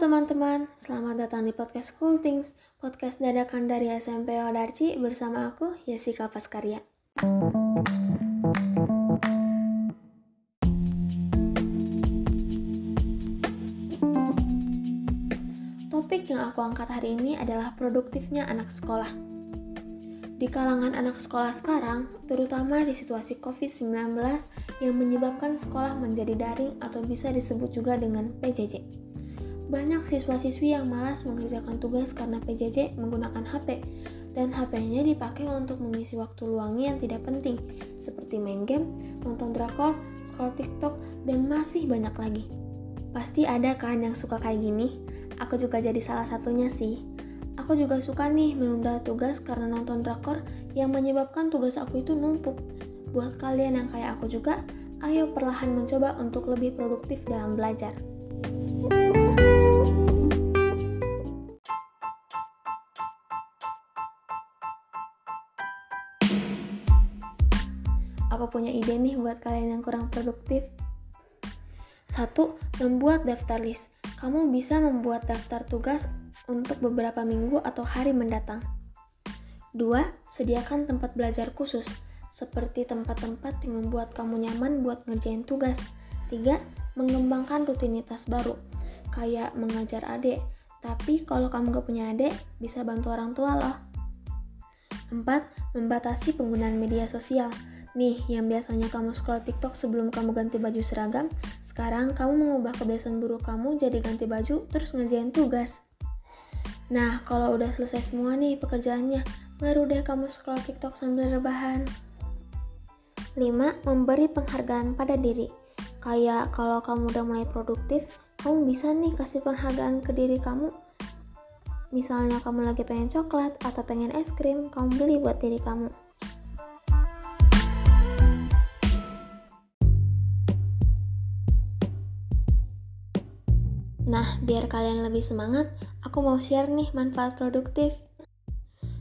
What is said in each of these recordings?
teman-teman, selamat datang di podcast Cool Things, podcast dadakan dari SMP Wadarci bersama aku, Yesika Paskarya. Topik yang aku angkat hari ini adalah produktifnya anak sekolah. Di kalangan anak sekolah sekarang, terutama di situasi COVID-19 yang menyebabkan sekolah menjadi daring atau bisa disebut juga dengan PJJ. Banyak siswa-siswi yang malas mengerjakan tugas karena PJJ menggunakan HP, dan HP-nya dipakai untuk mengisi waktu luangnya yang tidak penting, seperti main game, nonton drakor, scroll TikTok, dan masih banyak lagi. Pasti ada kan yang suka kayak gini? Aku juga jadi salah satunya sih. Aku juga suka nih menunda tugas karena nonton drakor yang menyebabkan tugas aku itu numpuk. Buat kalian yang kayak aku juga, ayo perlahan mencoba untuk lebih produktif dalam belajar. Aku punya ide nih buat kalian yang kurang produktif. Satu, membuat daftar list. Kamu bisa membuat daftar tugas untuk beberapa minggu atau hari mendatang. Dua, sediakan tempat belajar khusus, seperti tempat-tempat yang membuat kamu nyaman buat ngerjain tugas. Tiga, mengembangkan rutinitas baru, kayak mengajar adik. Tapi kalau kamu gak punya adik, bisa bantu orang tua loh. Empat, membatasi penggunaan media sosial. Nih, yang biasanya kamu scroll TikTok sebelum kamu ganti baju seragam, sekarang kamu mengubah kebiasaan buruk kamu jadi ganti baju terus ngerjain tugas. Nah, kalau udah selesai semua nih pekerjaannya, baru deh kamu scroll TikTok sambil rebahan. 5. Memberi penghargaan pada diri. Kayak kalau kamu udah mulai produktif, kamu bisa nih kasih penghargaan ke diri kamu. Misalnya kamu lagi pengen coklat atau pengen es krim, kamu beli buat diri kamu. Nah, biar kalian lebih semangat, aku mau share nih manfaat produktif.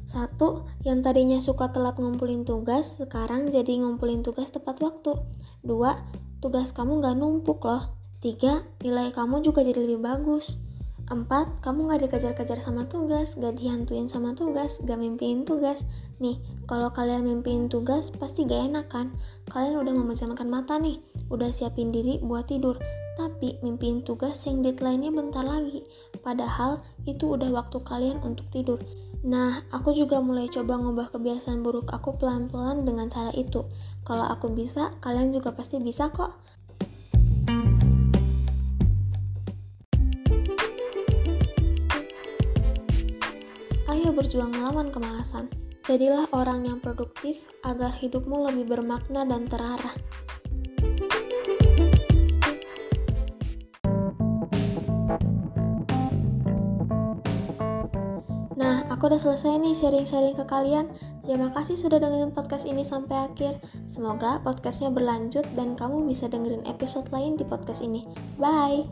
Satu, yang tadinya suka telat ngumpulin tugas, sekarang jadi ngumpulin tugas tepat waktu. Dua, tugas kamu gak numpuk loh. Tiga, nilai kamu juga jadi lebih bagus. Empat, kamu gak dikejar-kejar sama tugas, gak dihantuin sama tugas, gak mimpiin tugas. Nih, kalau kalian mimpiin tugas, pasti gak enak kan? Kalian udah memejamkan mata nih, udah siapin diri buat tidur tapi mimpiin tugas yang deadline-nya bentar lagi. Padahal itu udah waktu kalian untuk tidur. Nah, aku juga mulai coba ngubah kebiasaan buruk aku pelan-pelan dengan cara itu. Kalau aku bisa, kalian juga pasti bisa kok. Ayo berjuang melawan kemalasan. Jadilah orang yang produktif agar hidupmu lebih bermakna dan terarah. Aku udah selesai nih sharing-sharing ke kalian. Terima kasih sudah dengerin podcast ini sampai akhir. Semoga podcastnya berlanjut dan kamu bisa dengerin episode lain di podcast ini. Bye!